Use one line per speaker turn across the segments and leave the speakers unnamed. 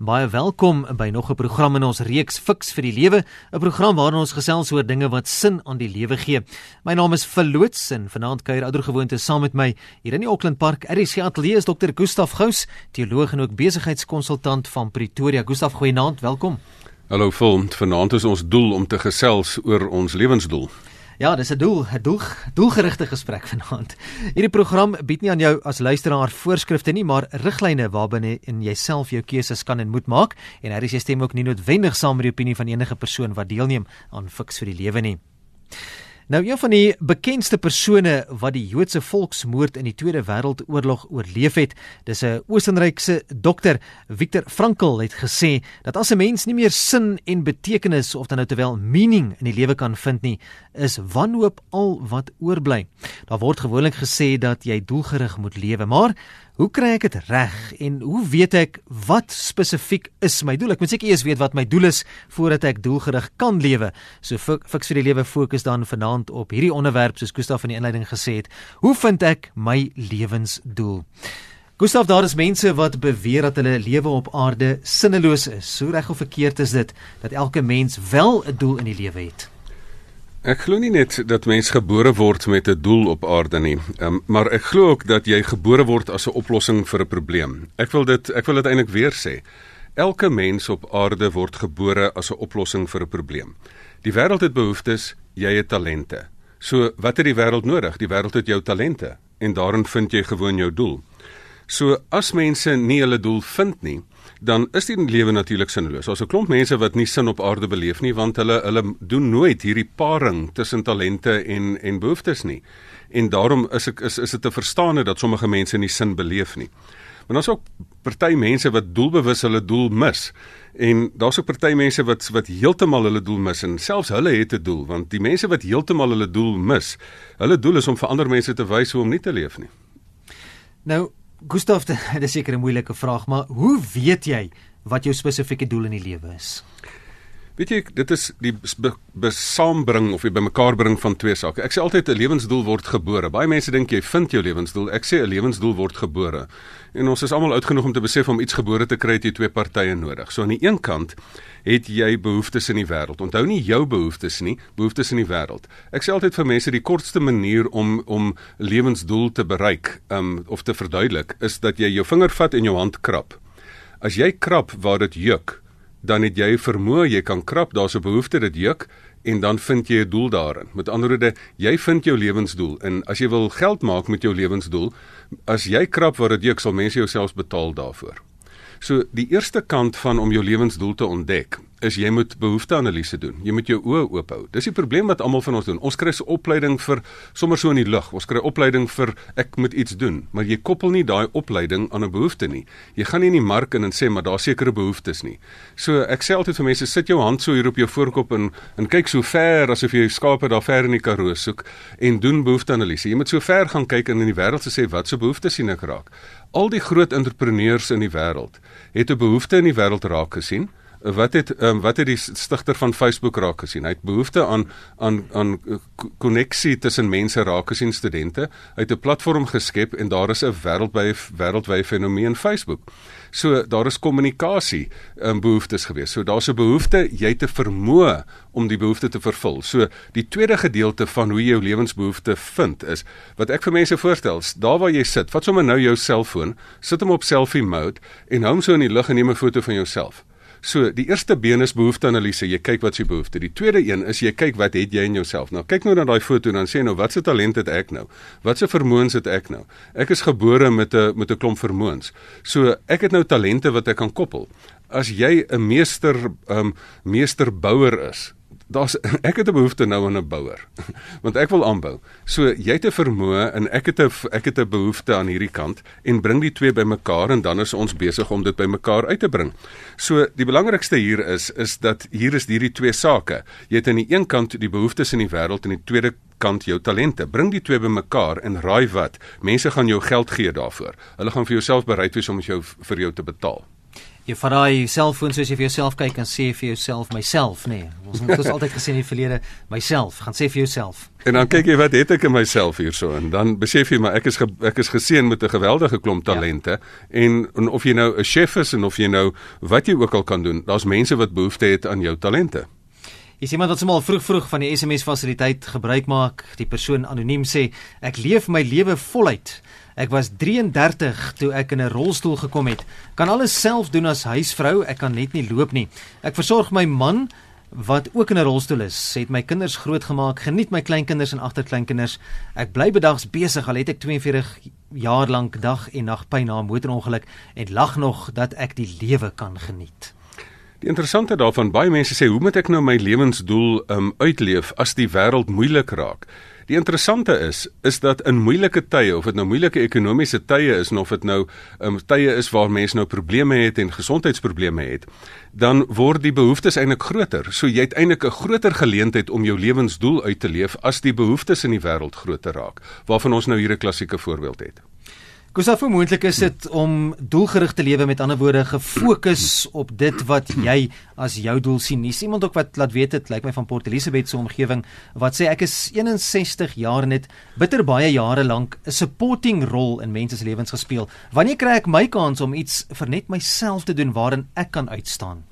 Baie welkom by nog 'n program in ons reeks Fix vir die Lewe, 'n program waarin ons gesels oor dinge wat sin aan die lewe gee. My naam is Verloots en vanaand kuier oudergewoonte saam met my hier in die Auckland Park. RC Ateljee is Dr. Gustaf Gous, teoloog en ook besigheidskonsultant van Pretoria. Gustaf, goeienaand, welkom.
Hallo Phil, vanaand is ons doel om te gesels oor ons lewensdoel.
Ja, dis 'n doel, 'n doel, doelgerigte gesprek vanaand. Hierdie program bied nie aan jou as luisteraar voorskrifte nie, maar riglyne waarbinne in jouself jou keuses kan en moet maak en hier is jy stem ook nie noodwendig saam met die opinie van enige persoon wat deelneem aan Fix vir die Lewe nie. Nou een van die bekendste persone wat die Joodse volksmoord in die Tweede Wêreldoorlog oorleef het, dis 'n Oostenrykse dokter, Viktor Frankl het gesê dat as 'n mens nie meer sin en betekenis of dan nou terwyl meaning in die lewe kan vind nie, is wanhoop al wat oorbly. Daar word gewoonlik gesê dat jy doelgerig moet lewe, maar Hoe kry ek dit reg en hoe weet ek wat spesifiek is my doel? Ek moet seker eers weet wat my doel is voordat ek doelgerig kan lewe. So fiks vir die lewe fokus dan vanaand op hierdie onderwerp soos Gustaf in die inleiding gesê het. Hoe vind ek my lewensdoel? Gustaf, daar is mense wat beweer dat hulle lewe op aarde sinneloos is. Hoe reg of verkeerd is dit dat elke mens wel 'n doel in die lewe het?
Ek glo nie net dat mens gebore word met 'n doel op aarde nie, um, maar ek glo ook dat jy gebore word as 'n oplossing vir 'n probleem. Ek wil dit ek wil dit eintlik weer sê. Elke mens op aarde word gebore as 'n oplossing vir 'n probleem. Die wêreld het behoeftes, jy het talente. So, wat het die wêreld nodig? Die wêreld het jou talente en daarin vind jy gewoon jou doel. So, as mense nie hulle doel vind nie, dan is die lewe natuurlik sinloos. Daar's 'n klomp mense wat nie sin op aarde beleef nie want hulle hulle doen nooit hierdie paring tussen talente en en behoeftes nie. En daarom is ek is is dit te verstaan dat sommige mense nie sin beleef nie. Maar daar's ook party mense wat doelbewus hulle doel mis. En daar's ook party mense wat wat heeltemal hulle doel mis en selfs hulle het 'n doel want die mense wat heeltemal hulle doel mis, hulle doel is om vir ander mense te wys hoe om nie te leef nie.
Nou Gustav, dit is seker 'n moeilike vraag, maar hoe weet jy wat jou spesifieke doel in die lewe is?
Weet jy, dit is die besaambring of die bymekaar bring van twee sake. Ek sê altyd 'n lewensdoel word gebore. Baie mense dink jy vind jou lewensdoel. Ek sê 'n lewensdoel word gebore. En ons is almal oud genoeg om te besef om iets gebore te kry het jy twee partye nodig. So aan die een kant het jy behoeftes in die wêreld. Onthou nie jou behoeftes nie, behoeftes in die wêreld. Ek sê altyd vir mense die kortste manier om om lewensdoel te bereik, um of te verduidelik, is dat jy jou vinger vat en jou hand krap. As jy krap waar dit juk, dan het jy vermoë jy kan krap, daar's 'n behoefte dit juk en dan vind jy 'n doel daarin. Met ander woorde, jy vind jou lewensdoel en as jy wil geld maak met jou lewensdoel, as jy krap waar dit juk, sal mense jou selfs betaal daarvoor. So die eerste kant van om jou lewensdoel te ontdek is jy moet behoefteanalise doen. Jy moet jou oë oop hou. Dis die probleem wat almal van ons doen. Ons kry 'n opleiding vir sommer so in die lug. Ons kry opleiding vir ek moet iets doen, maar jy koppel nie daai opleiding aan 'n behoefte nie. Jy gaan nie in die mark in en sê maar daar's sekere behoeftes nie. So ek sê altyd vir mense sit jou hand so hier op jou voorkop en en kyk so ver asof jy skape daar ver in die karoo soek en doen behoefteanalise. Jy moet so ver gaan kyk en in die wêreld sê wat se behoeftes sien ek raak. Al die groot entrepreneurs in die wêreld het 'n behoefte in die wêreld raak gesien wat het um, wat het die stigter van Facebook raak gesien? Hy het behoefte aan aan aan koneksie tussen mense raak gesien studente. Hy het 'n platform geskep en daar is 'n wêreldwye wêreldwye fenomeen Facebook. So daar is kommunikasie um, behoeftes gewees. So daar's 'n behoefte jy te vermoë om die behoefte te vervul. So die tweede gedeelte van hoe jy jou lewensbehoefte vind is wat ek vir mense voorstel, daar waar jy sit, vat sommer nou jou selfoon, sit hom op selfie mode en hou hom so in die lug en neem 'n foto van jouself. So, die eerste been is behoefteanalise. Jy kyk wat se behoefte. Die tweede een is jy kyk wat het jy in jouself. Nou kyk nou na daai foto en dan sê nou wat se talent het ek nou? Wat se vermoëns het ek nou? Ek is gebore met 'n met 'n klomp vermoëns. So, ek het nou talente wat ek kan koppel. As jy 'n meester ehm um, meesterbouer is, daar's ek het 'n behoefte nou aan 'n bouer. Want ek wil aanbou. So jy het 'n vermoë en ek het 'n ek het 'n behoefte aan hierdie kant en bring die twee bymekaar en dan is ons besig om dit bymekaar uit te bring. So die belangrikste hier is is dat hier is hierdie twee sake. Jy het aan die een kant die behoeftes in die wêreld en die tweede kant jou talente. Bring die twee bymekaar en raai wat? Mense gaan jou geld gee daarvoor. Hulle gaan vir jouself bereid wees om jou vir jou te betaal.
Jy vat daai selfoon soos jy vir jouself kyk en sê vir jouself myself, nê. Nee. Ons het ons altyd gesê in die verlede myself, gaan sê vir jouself.
En dan kyk jy wat het ek in myself hierso en dan besef jy maar ek is ge, ek is geseën met 'n geweldige klomp talente ja. en, en of jy nou 'n chef is en of jy nou wat jy ook al kan doen, daar's mense wat behoefte het aan jou talente.
Jy sien maar dat sommer vroeg vroeg van die SMS fasiliteit gebruik maak. Die persoon anoniem sê ek leef my lewe voluit. Ek was 33 toe ek in 'n rolstoel gekom het. Kan alles self doen as huisvrou. Ek kan net nie loop nie. Ek versorg my man wat ook in 'n rolstoel is. Het my kinders grootgemaak. Geniet my kleinkinders en agterkleinkinders. Ek bly bedags besig al het ek 42 jaar lank dag en nag pyn na 'n motorongeluk en lag nog dat ek die lewe kan geniet.
Die interessante daarvan baie mense sê hoe moet ek nou my lewensdoel um uitleef as die wêreld moeilik raak? Die interessante is is dat in moeilike tye of dit nou moeilike ekonomiese tye is of dit nou um tye is waar mense nou probleme het en gesondheidsprobleme het, dan word die behoeftes eintlik groter. So jy het eintlik 'n groter geleentheid om jou lewensdoel uit te leef as die behoeftes in die wêreld groter raak, waarvan ons nou hier 'n klassieke voorbeeld het.
Kusaf, hoe moontlik is dit om doelgerig te lewe met ander woorde gefokus op dit wat jy as jou doel sien? Is iemand ook wat laat weet dit lyk my van Port Elizabeth se omgewing wat sê ek is 61 jaar net bitter baie jare lank 'n supporting rol in mense se lewens gespeel. Wanneer kry ek my kans om iets vir net myself te doen waarin ek kan uitstaan?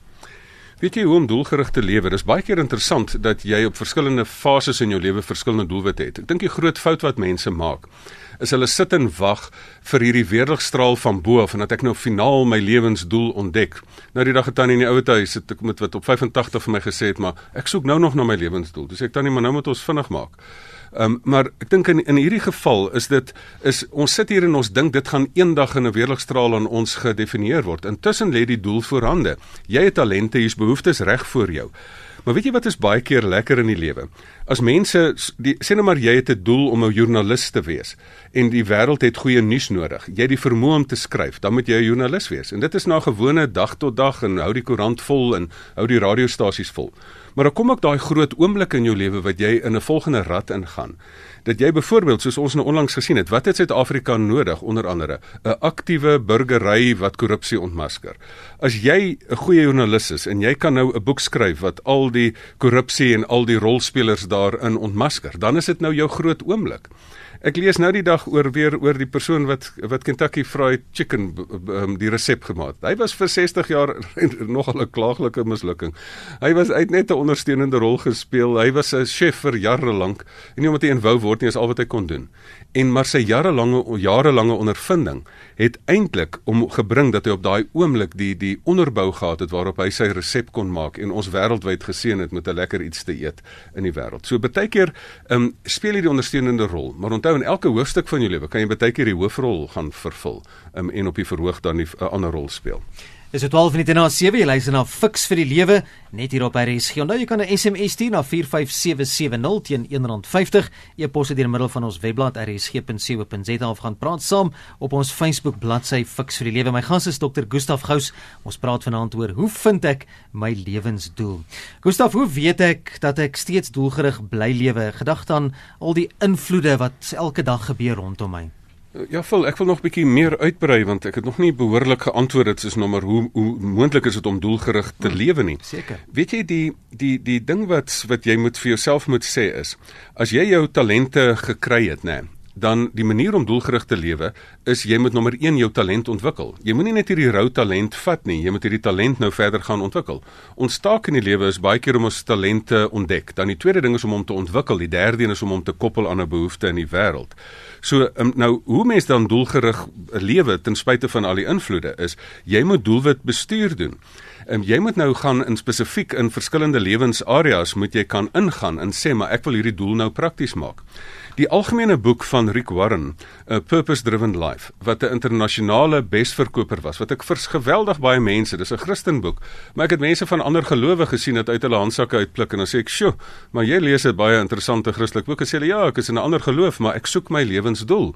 Weet jy hoe om doelgerig te lewe? Dis baie keer interessant dat jy op verskillende fases in jou lewe verskillende doelwitte het. Ek dink die groot fout wat mense maak is hulle sit en wag vir hierdie weerligstraal van bo af en dat ek nou finaal my lewensdoel ontdek. Nou die dag het tannie in die ouete huis het ek met wat op 85 vir my gesê het, maar ek soek nou nog na my lewensdoel. Dis ek tannie, maar nou moet ons vinnig maak. Ehm um, maar ek dink in in hierdie geval is dit is ons sit hier en ons dink dit gaan eendag in 'n weerligstraal aan ons gedefinieer word. Intussen lê die doel voorhande. Jy het talente, hier's behoeftes reg voor jou. Maar weet jy wat is baie keer lekker in die lewe? As mense die, sê nou maar jy het 'n doel om 'n joernalis te wees en die wêreld het goeie nuus nodig. Jy het die vermoë om te skryf, dan moet jy 'n joernalis wees. En dit is na gewone dag tot dag en hou die koerant vol en hou die radiostasies vol. Maar dan kom ook daai groot oomblik in jou lewe wat jy in 'n volgende rad ingaan dat jy byvoorbeeld soos ons nou onlangs gesien het, wat het Suid-Afrika nodig onder andere 'n aktiewe burgery wat korrupsie ontmasker. As jy 'n goeie joernalis is en jy kan nou 'n boek skryf wat al die korrupsie en al die rolspelers daarin ontmasker, dan is dit nou jou groot oomblik. Ek lees nou die dag oor weer oor die persoon wat wat Kentucky Fried Chicken um, die resep gemaak het. Hy was vir 60 jaar nogal 'n klaaglike mislukking. Hy was uit net 'n ondersteunende rol gespeel. Hy was 'n chef vir jare lank en nie omdat hy inwou word nie, is al wat hy kon doen. En maar sy jarelange jarelange ondervinding het eintlik om gebring dat hy op daai oomblik die die onderbou gehad het waarop hy sy resep kon maak en ons wêreldwyd geseën het met 'n lekker iets te eet in die wêreld. So baie keer um, speel hy die ondersteunende rol, maar onthou in elke hoofstuk van jou lewe kan jy baie keer die hoofrol gaan vervul um, en op die verhoog dan 'n ander rol speel.
Is dit 12 minute na 7 jy luister na Fix vir die lewe net hier op RSG. Onthou jy kan 'n SMS stuur na 45770 teen R1.50 e-pos deur middel van ons webblad rsg.co.za of gaan praat saam op ons Facebook bladsy Fix vir die lewe. My gas is Dr. Gustaf Gous. Ons praat vanaand oor hoe vind ek my lewensdoel. Gustaf, hoe weet ek dat ek steeds doelgerig bly lewe? Gedagte aan al die invloede wat elke dag gebeur rondom my.
Ja, vol, ek wil nog 'n bietjie meer uitbrei want ek het nog nie behoorlik geantwoord dit is maar hoe hoe moontlik is dit om doelgerig te hmm, lewe nie.
Seker.
Weet jy die die die ding wat wat jy moet vir jouself moet sê is as jy jou talente gekry het, nê, dan die manier om doelgerig te lewe is jy moet nommer 1 jou talent ontwikkel. Jy moenie net hierdie rou talent vat nie, jy moet hierdie talent nou verder gaan ontwikkel. Ons taak in die lewe is baie keer om ons talente ontdek. Dan die tweede ding is om hom te ontwikkel, die derde een is om hom te koppel aan 'n behoefte in die wêreld. So um, nou hoe mens dan doelgerig lewe ten spyte van al die invloede is jy moet doelwit bestuur doen. En jy moet nou gaan in spesifiek in verskillende lewensareas moet jy kan ingaan en sê maar ek wil hierdie doel nou prakties maak. Die algemene boek van Rick Warren, A Purpose Driven Life, wat 'n internasionale besverkoper was, wat ek vir geweldig baie mense, dis 'n Christenboek, maar ek het mense van ander gelowe gesien dat uit hulle handsakke uitpluk en dan sê ek, "Sjoe, maar jy lees 'n baie interessante Christelike boek." En sê hulle, "Ja, ek is in 'n ander geloof, maar ek soek my lewensdoel."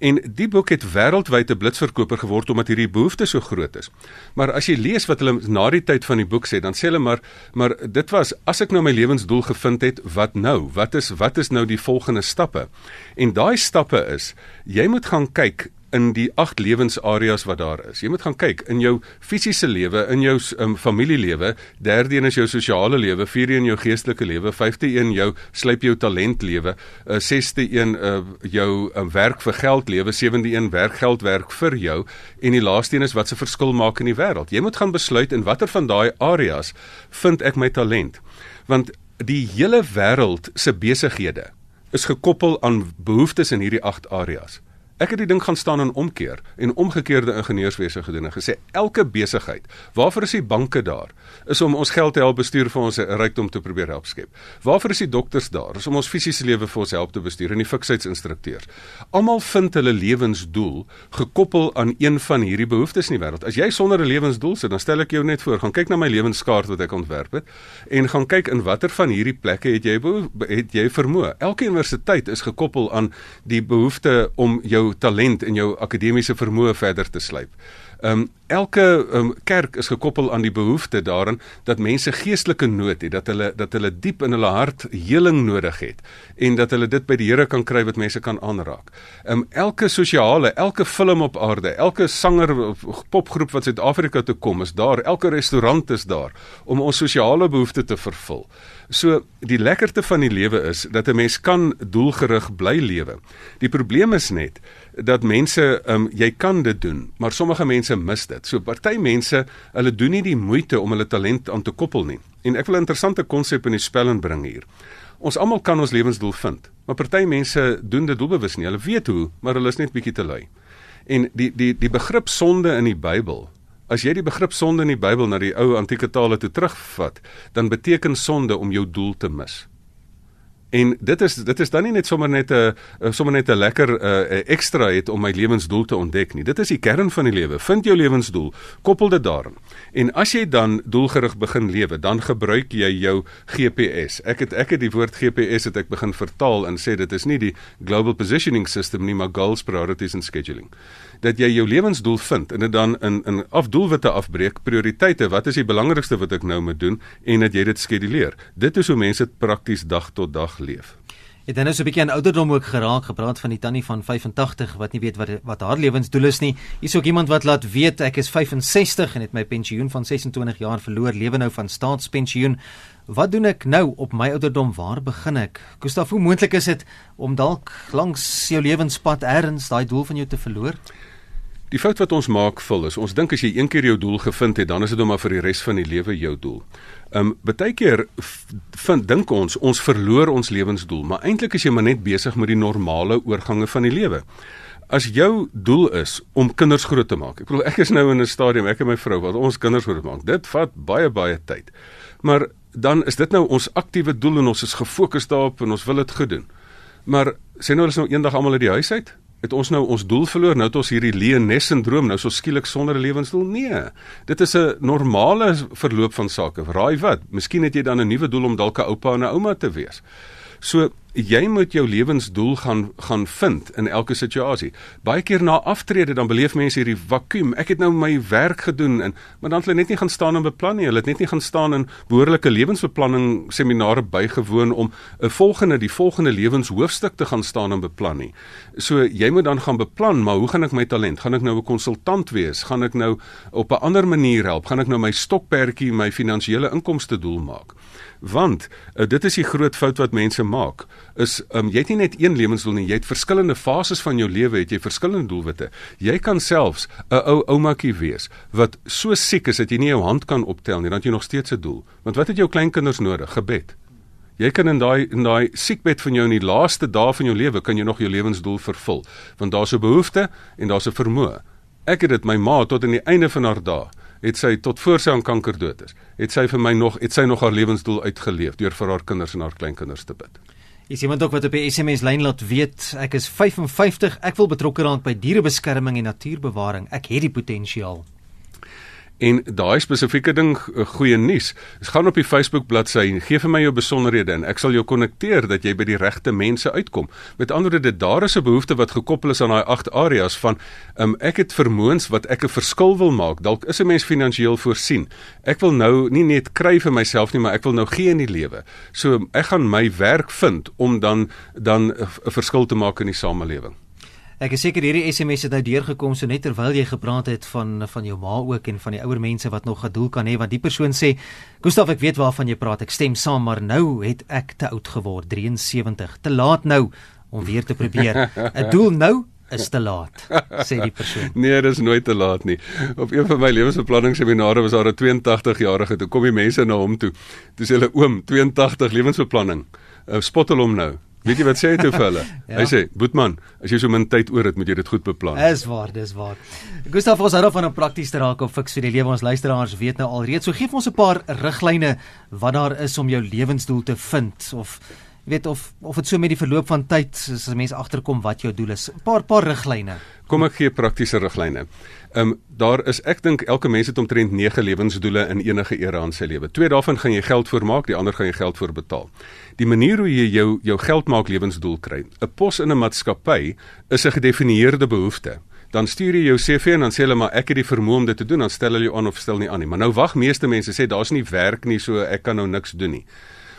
En die boek het wêreldwyd 'n blitsverkoper geword omdat hierdie behoefte so groot is. Maar as jy lees wat hulle na die tyd van die boek sê, dan sê hulle maar maar dit was as ek nou my lewensdoel gevind het, wat nou? Wat is wat is nou die volgende stappe? En daai stappe is jy moet gaan kyk in die agt lewensareas wat daar is. Jy moet gaan kyk in jou fisiese lewe, in jou um, familielewe, derde een is jou sosiale lewe, vierde een jou geestelike lewe, vyfde een jou slyp jou talent lewe, uh, sesde een uh, jou um, werk vir geld lewe, sewende een werk geld werk vir jou en die laaste een is wat se verskil maak in die wêreld. Jy moet gaan besluit in watter van daai areas vind ek my talent. Want die hele wêreld se besighede is gekoppel aan behoeftes in hierdie 8 areas. Ek het die ding gaan staan en omkeer en omgekeerde ingenieurswese gedoen en gesê elke besigheid, waarvoor is die banke daar? Is om ons geld te help bestuur vir ons rykdom te probeer help skep. Waarvoor is die dokters daar? Is om ons fisiese lewe vir ons help te bestuur en die fiksheidsinstrukteurs. Almal vind hulle lewensdoel gekoppel aan een van hierdie behoeftes in die wêreld. As jy sonder 'n lewensdoel sit, dan stel ek jou net voor, gaan kyk na my lewenskaart wat ek ontwerp het en gaan kyk in watter van hierdie plekke het jy het jy vermoë. Elke universiteit is gekoppel aan die behoefte om jou talent en jou akademiese vermoë verder te slyp. Ehm um, elke um, kerk is gekoppel aan die behoefte daarin dat mense geestelike nood het, dat hulle dat hulle diep in hulle hart heling nodig het en dat hulle dit by die Here kan kry wat mense kan aanraak. Ehm um, elke sosiale, elke film op aarde, elke sanger of popgroep wat Suid-Afrika toe kom, is daar, elke restaurant is daar om ons sosiale behoeftes te vervul. So die lekkerte van die lewe is dat 'n mens kan doelgerig bly lewe. Die probleem is net dat mense um, jy kan dit doen, maar sommige mense mis dit. So party mense, hulle doen nie die moeite om hulle talent aan te koppel nie. En ek wil 'n interessante konsep in die spel inbring hier. Ons almal kan ons lewensdoel vind, maar party mense doen dit doelbewus nie. Hulle weet hoe, maar hulle is net bietjie te lui. En die die die begrip sonde in die Bybel As jy die begrip sonde in die Bybel na die ou antieke tale toe terugvat, dan beteken sonde om jou doel te mis. En dit is dit is dan nie net sommer net 'n sommer net 'n lekker uh, ekstra het om my lewensdoel te ontdek nie. Dit is die kern van die lewe. Vind jou lewensdoel, koppel dit daaraan. En as jy dan doelgerig begin lewe, dan gebruik jy jou GPS. Ek het ek het die woord GPS het ek begin vertaal en sê dit is nie die Global Positioning System nie, maar Goals, Priorities and Scheduling dat jy jou lewensdoel vind en dit dan in in afdoelwitte afbreek, prioriteite, wat is die belangrikste wat ek nou moet doen en dat jy dit skeduleer. Dit is hoe mense dit prakties dag tot dag leef.
Het dan so 'n bietjie aan ouderdom ook geraak, gepraat van die tannie van 85 wat nie weet wat wat haar lewensdoel is nie. Hier's ook iemand wat laat weet ek is 65 en het my pensioen van 26 jaar verloor, lewe nou van staatspensioen. Wat doen ek nou op my ouderdom? Waar begin ek? Gustaf, hoe moontlik is dit om dalk langs jou lewenspad ergens daai doel van jou te verloor?
Die fout wat ons maak vol is, ons dink as jy een keer jou doel gevind het, dan is dit om maar vir die res van die lewe jou doel. Um baie keer vind dink ons ons verloor ons lewensdoel, maar eintlik is jy maar net besig met die normale oorgange van die lewe. As jou doel is om kinders groot te maak. Ek bedoel ek is nou in 'n stadium, ek en my vrou wat ons kinders groot maak. Dit vat baie baie tyd. Maar dan is dit nou ons aktiewe doel en ons is gefokus daarop en ons wil dit goed doen. Maar sê nou ons nou eendag almal uit die huis uit, het ons nou ons doel verloor? Nou het ons hierdie Leones sindroom nou so skielik sonder 'n lewensdoel? Nee. Dit is 'n normale verloop van sake. Raai wat? Miskien het jy dan 'n nuwe doel om dalk 'n oupa en 'n ouma te wees. So jy moet jou lewensdoel gaan gaan vind in elke situasie. Baie keer na aftrede dan beleef mense hierdie vakuum. Ek het nou my werk gedoen en maar dan het hulle net nie gaan staan en beplan nie. Hulle het net nie gaan staan in behoorlike lewensbeplanning seminare bygewoon om 'n volgende die volgende lewenshoofstuk te gaan staan en beplan nie. So jy moet dan gaan beplan, maar hoe gaan ek my talent? Gaan ek nou 'n konsultant wees? Gaan ek nou op 'n ander manier help? Gaan ek nou my stokperdjie my finansiële inkomste doel maak? Want uh, dit is die groot fout wat mense maak is um, jy het nie net een lewensdoel nie, jy het verskillende fases van jou lewe, het jy verskillende doelwitte. Jy kan selfs 'n ou oumakie wees wat so siek is dat jy nie jou hand kan optel nie, dan het jy nog steeds 'n doel. Want wat het jou kleinkinders nodig? Gebed. Jy kan in daai in daai siekbed van jou in die laaste dae van jou lewe kan jy nog jou lewensdoel vervul, want daar's 'n behoefte en daar's 'n vermoë. Ek het dit my ma tot aan die einde van haar dae het sy tot voor sy aan kanker dood is. Het sy vir my nog het sy nog haar lewensdoel uitgeleef deur vir haar kinders en haar kleinkinders te bid.
Is iemand ook wat op die SMS lyn laat weet ek is 55, ek wil betrokke raak by dierebeskerming en natuurbewaring. Ek het die potensiaal.
En daai spesifieke ding eh, goeie nuus. Ek gaan op die Facebook bladsy en gee vir my jou besonderhede en ek sal jou konnekteer dat jy by die regte mense uitkom. Met ander woorde, daar is 'n behoefte wat gekoppel is aan daai agt areas van um, ek het vermoëns wat ek 'n verskil wil maak. Dalk is 'n mens finansiëel voorsien. Ek wil nou nie net kry vir myself nie, maar ek wil nou gee in die lewe. So ek gaan my werk vind om dan dan 'n verskil te maak in die samelewing.
Ek is seker hierdie SMS het nou deurgekom so net terwyl jy gepraat het van van jou ma ook en van die ouer mense wat nog 'n doel kan hê want die persoon sê Gustaf ek weet waarvan jy praat ek stem saam maar nou het ek te oud geword 73 te laat nou om weer te probeer. 'n doel nou is te laat sê die persoon.
Nee dis nooit te laat nie. Op een van my lewensbeplanningsseminare was daar 'n 82 jarige toe kom die mense na hom toe. Toe sê hulle oom 82 lewensbeplanning. Uh, spot hom nou Weet jy wat sê hy toe vir hulle? ja. Hy sê, "Boetman, as jy so min tyd oor het, moet jy dit goed beplan."
Dis waar, dis waar. Gustav, ons hou daarvan om prakties te raak op fiks vir die lewe. Ons luisteraars weet nou alreeds. So gee ons 'n paar riglyne wat daar is om jou lewensdoel te vind of weet of of dit so met die verloop van tyd as mense agterkom wat jou doel is. 'n Paar paar riglyne.
Kom ek gee praktiese riglyne. Ehm um, daar is ek dink elke mens het omtrent 9 lewensdoele in enige era in sy lewe. Twee daarvan gaan jy geld vir maak, die ander gaan jy geld vir betaal. Die manier hoe jy jou jou geld maak lewensdoel kry. 'n Pos in 'n maatskappy is 'n gedefinieerde behoefte. Dan stuur jy jou CV en dan sê hulle maar ek het die vermoë om dit te doen, dan stel hulle jou aan of stel nie aan nie. Maar nou wag meeste mense sê daar's nie werk nie, so ek kan nou niks doen nie.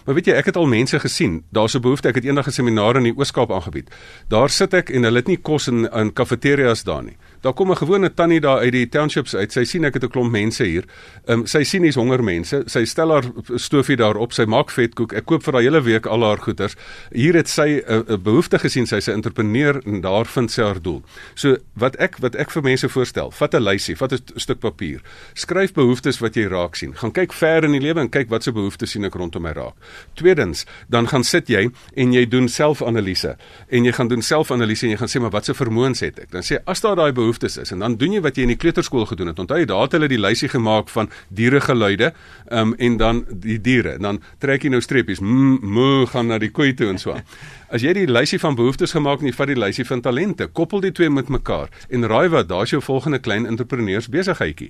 Maar weet jy, ek het al mense gesien. Daar's 'n behoefte. Ek het eendag 'n seminar in die Oos-Kaap aangebied. Daar sit ek en hulle het nie kos in in kafeterias daar nie. Daar kom 'n gewone tannie daar uit die townships uit. Sy sien ek het 'n klomp mense hier. Ehm um, sy sien hier's honger mense. Sy stel haar stofie daar op. Sy maak vetkoek. Ek koop vir haar hele week al haar goeders. Hier het sy 'n uh, behoefte gesien. Sy's 'n entrepreneur en daar vind sy haar doel. So wat ek wat ek vir mense voorstel, vat 'n lysie, vat 'n stuk papier. Skryf behoeftes wat jy raak sien. Gaan kyk ver in die lewe en kyk wat se behoeftes sien ek rondom my raak. Tweedens, dan gaan sit jy en jy doen selfanalise. En jy gaan doen selfanalise en jy gaan sê maar wat se vermoëns het ek? Dan sê as daar daai behoeftes is en dan doen jy wat jy in die kleuterskool gedoen het. Onthou jy daar het hulle die lysie gemaak van dieregeluide, um, en dan die diere. En dan trek jy nou streepies. Mo gaan na die koei toe en so aan. As jy die lysie van behoeftes gemaak en jy vat die lysie van talente, koppel die twee met mekaar en raai wat, daar's jou volgende klein entrepreneurs besigheidjie.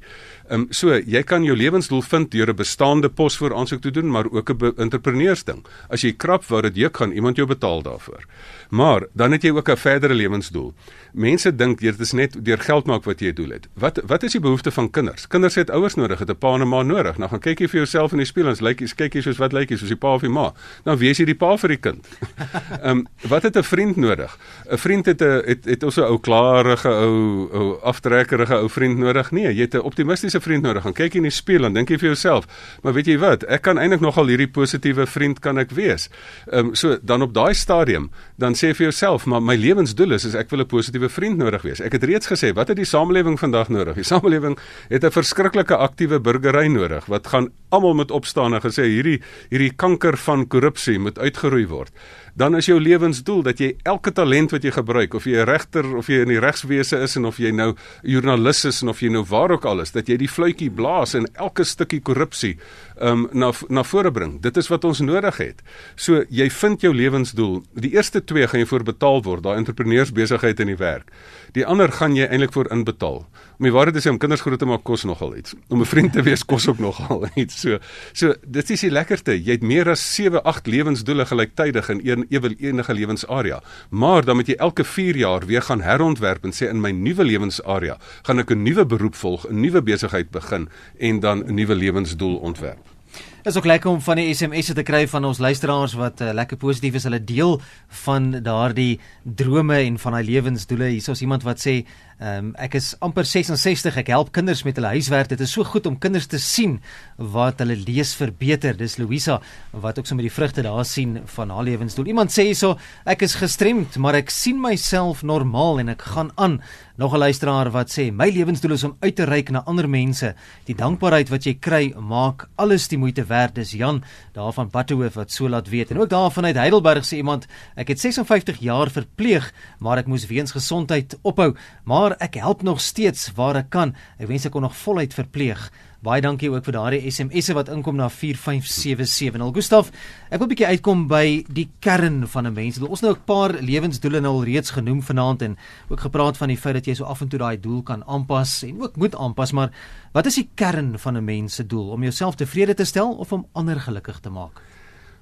Ehm um, so, jy kan jou lewensdoel vind deur 'n bestaande pos vir aansoek te doen, maar ook 'n entrepreneursding. As jy krap waar dit juk gaan iemand jou betaal daarvoor. Maar dan het jy ook 'n verdere lewensdoel. Mense dink dit is net deur geld maak wat jy doel het. Wat wat is die behoefte van kinders? Kinders het ouers nodig, het 'n pa en 'n ma nodig. Nou gaan kyk jy vir jouself in die spieël en lyk jy kyk jy soos wat lyk jy soos die pa of die ma. Dan wees jy die pa vir die kind. Ehm um, wat het 'n vriend nodig? 'n Vriend het 'n het het ons 'n ou klarige ou ou aftrekkerige ou vriend nodig? Nee, jy het 'n optimistiese vriend nodig. Gaan kyk jy in die spieël en dink jy vir jouself, maar weet jy wat? Ek kan eintlik nogal hierdie positiewe vriend kan ek wees. Ehm um, so dan op daai stadium dan sê vir jouself, maar my lewensdoel is, is ek wil 'n positiewe vriend nodig wees. Ek het reeds gesê, wat het die samelewing vandag nodig? Die samelewing het 'n verskriklike aktiewe burgery nodig wat gaan almal moet opstaan en gesê hierdie hierdie kanker van korrupsie moet uitgeroei word dan is jou lewensdoel dat jy elke talent wat jy gebruik of jy 'n regter of jy in die regswese is en of jy nou joernalis is en of jy nou waar ook al is dat jy die fluitjie blaas en elke stukkie korrupsie um, na na vore bring. Dit is wat ons nodig het. So jy vind jou lewensdoel. Die eerste twee gaan jy voor betaal word, daai entrepreneursbesigheid in die werk. Die ander gaan jy eintlik voor inbetaal. Om die waarheid te sê om kinders groot te maak kos nogal iets. Om 'n vriend te wees kos ook nogal iets. So so dit is die lekkerste. Jy het meer as 7, 8 lewensdoele gelyktydig in een ewel enige lewensarea. Maar dan moet jy elke 4 jaar weer gaan herontwerp en sê in my nuwe lewensarea gaan ek 'n nuwe beroep volg, 'n nuwe besigheid begin en dan 'n nuwe lewensdoel ontwerp.
Dit is ook lekker om van die SMS'e te kry van ons luisteraars wat uh, lekker positief is. Hulle deel van daardie drome en van daai lewensdoele. Hier is iemand wat sê Ehm um, ek is amper 66. Ek help kinders met hulle huiswerk. Dit is so goed om kinders te sien wat hulle lees verbeter. Dis Louisa wat ook so met die vrugte daar sien van haar lewensdoel. Iemand sê hierso, ek is gestremd, maar ek sien myself normaal en ek gaan aan. Nog 'n luisteraar wat sê my lewensdoel is om uit te reik na ander mense. Die dankbaarheid wat jy kry, maak alles die moeite werd. Dis Jan daar van Battehoof wat so laat weet. En ook daar vanuit Heidelberg sê iemand, ek het 56 jaar verpleeg, maar ek moes weens gesondheid ophou. Maar maar ek help nog steeds waar ek kan. Ek wens ek kon nog voluit verpleeg. Baie dankie ook vir daardie SMS'e wat inkom na 4577. Nou Gustaf, ek wil 'n bietjie uitkom by die kern van 'n mens. Ons nou 'n paar lewensdoele nou al reeds genoem vanaand en ook gepraat van die feit dat jy so af en toe daai doel kan aanpas en ook moet aanpas, maar wat is die kern van 'n mens se doel? Om jouself tevrede te stel of om ander gelukkig te maak?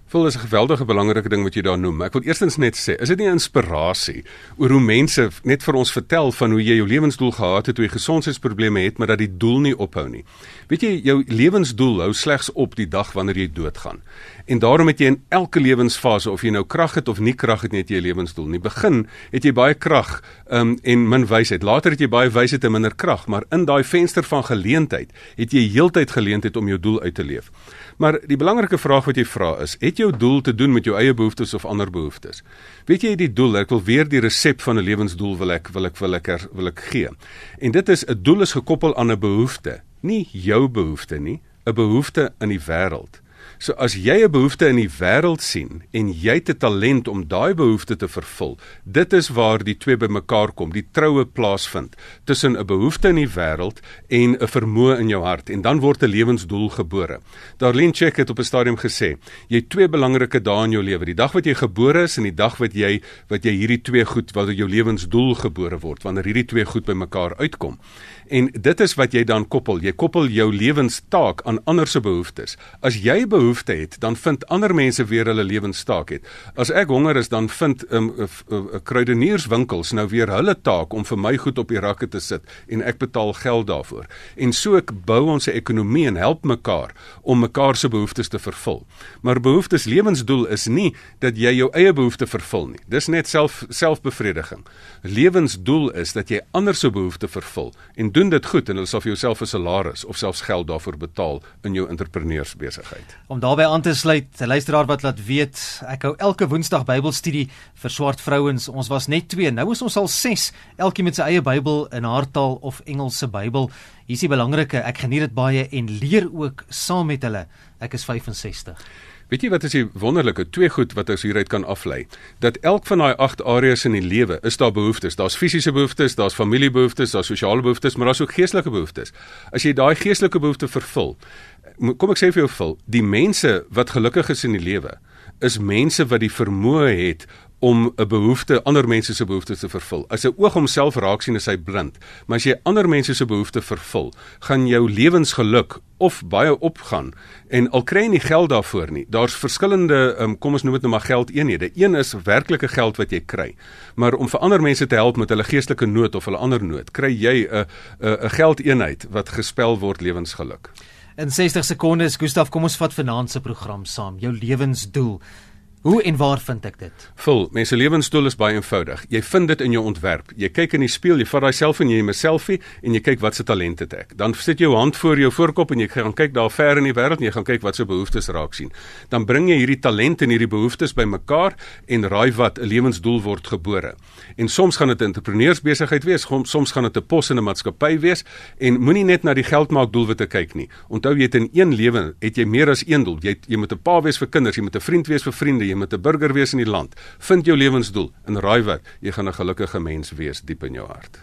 Vol is 'n geweldige belangrike ding wat jy daar noem. Ek wil eerstens net sê, is dit nie inspirasie oor hoe mense net vir ons vertel van hoe jy jou lewensdoel gehad het, hoe jy gesondheidsprobleme het, maar dat die doel nie ophou nie. Weet jy, jou lewensdoel hou slegs op die dag wanneer jy doodgaan. En daarom het jy in elke lewensfase of jy nou krag het of nie krag het nie, het jy 'n lewensdoel. In die begin het jy baie krag um, en min wysheid. Later het jy baie wysheid en minder krag, maar in daai venster van geleentheid het jy heeltyd geleentheid om jou doel uit te leef. Maar die belangrike vraag wat jy vra is, het jou doel te doen met jou eie behoeftes of ander behoeftes? Weet jy die doel, ek wil weer die resep van 'n lewensdoel wil ek wil ek wil ek er, wil ek gee. En dit is 'n doel is gekoppel aan 'n behoefte, nie jou behoefte nie, 'n behoefte in die wêreld. So as jy 'n behoefte in die wêreld sien en jy het 'n talent om daai behoefte te vervul, dit is waar die twee bymekaar kom, die troue plaasvind tussen 'n behoefte in die wêreld en 'n vermoë in jou hart en dan word 'n lewensdoel gebore. Darlene Check het op 'n stadium gesê, jy het twee belangrike dae in jou lewe, die dag wat jy gebore is en die dag wat jy wat jy hierdie twee goed wat jou lewensdoel gebore word, wanneer hierdie twee goed bymekaar uitkom. En dit is wat jy dan koppel. Jy koppel jou lewenstaak aan ander se behoeftes. As jy behoefte het, dan vind ander mense weer hulle lewenstaak het. As ek honger is, dan vind um, kruidenierswinkels nou weer hulle taak om vir my goed op die rakke te sit en ek betaal geld daarvoor. En so ek bou ons ekonomie en help mekaar om mekaar se behoeftes te vervul. Maar behoeftes lewensdoel is nie dat jy jou eie behoefte vervul nie. Dis net self selfbevrediging. Lewensdoel is dat jy ander se behoefte vervul en doen dit goed en hulle sal vir jouself 'n salaris of selfs geld daarvoor betaal in jou entrepreneursbesigheid.
Om daarbey aan te sluit, 'n luisteraar wat laat weet, ek hou elke Woensdag Bybelstudie vir swart vrouens. Ons was net 2, nou is ons al 6, elkeen met sy eie Bybel in haar taal of Engelse Bybel. Hier is die belangrike, ek geniet dit baie en leer ook saam met hulle. Ek is 65.
Weet jy wat is die wonderlike twee goed wat ons hieruit kan aflei? Dat elk van daai 8 areas in die lewe is daar behoeftes. Daar's fisiese behoeftes, daar's familiebehoeftes, daar's sosiale behoeftes, maar daar's ook geestelike behoeftes. As jy daai geestelike behoefte vervul, kom ek sê vir jou vul, die mense wat gelukkig is in die lewe, is mense wat die vermoë het om 'n behoefte ander mense se behoeftes te vervul. As 'n oog homself raak sien is hy blind, maar as jy ander mense se behoeftes vervul, gaan jou lewensgeluk of baie opgaan en al kry jy nie geld daarvoor nie. Daar's verskillende um, kom ons noem dit nou maar geldeenhede. Een is werklike geld wat jy kry. Maar om vir ander mense te help met hulle geestelike nood of hulle ander nood, kry jy 'n 'n geldeenheid wat gespel word lewensgeluk.
In 60 sekondes, Gustaf, kom ons vat vanaand se program saam. Jou lewensdoel. Hoe en waar vind ek dit?
Vul, mense lewensdoel is baie eenvoudig. Jy vind dit in jou ontwerp. Jy kyk in die spieël, jy vat selfie en jy neem 'n selfie en jy kyk wat se talente het ek. Dan sit jy jou hand voor jou voorkop en jy gaan kyk daar ver in die wêreld en jy gaan kyk wat se behoeftes raak sien. Dan bring jy hierdie talente en hierdie behoeftes bymekaar en raai wat 'n lewensdoel word gebore. En soms gaan dit 'n entrepreneursbesigheid wees, soms gaan dit 'n pos in 'n maatskappy wees en moenie net na die geldmaak doelwitte kyk nie. Onthou jy het in een lewe het jy meer as een doel. Jy het, jy moet 'n pa wees vir kinders, jy moet 'n vriend wees vir vriende, jy moet 'n burger wees in die land. Vind jou lewensdoel en raai wat, jy gaan 'n gelukkige mens wees diep in jou hart.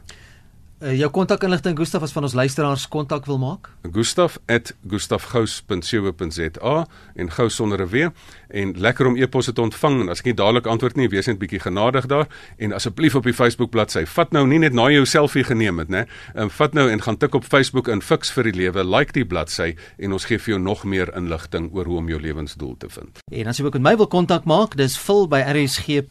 Uh, jou kontakinligting Gustaf as van ons luisteraars kontak wil maak?
gustaf@gustafgous.co.za en gou sonder 'n w en lekker om e-posse te ontvang en as ek nie dadelik antwoord nie, wees net bietjie genadig daar en asseblief op die Facebook bladsy, vat nou nie net na jou selfie geneem het, né? Ehm vat nou en gaan tik op Facebook in Fix vir die lewe, like die bladsy en ons gee vir jou nog meer inligting oor hoe om jou lewensdoel te vind.
En as jy ook met my wil kontak maak, dis vul by rsg.co.za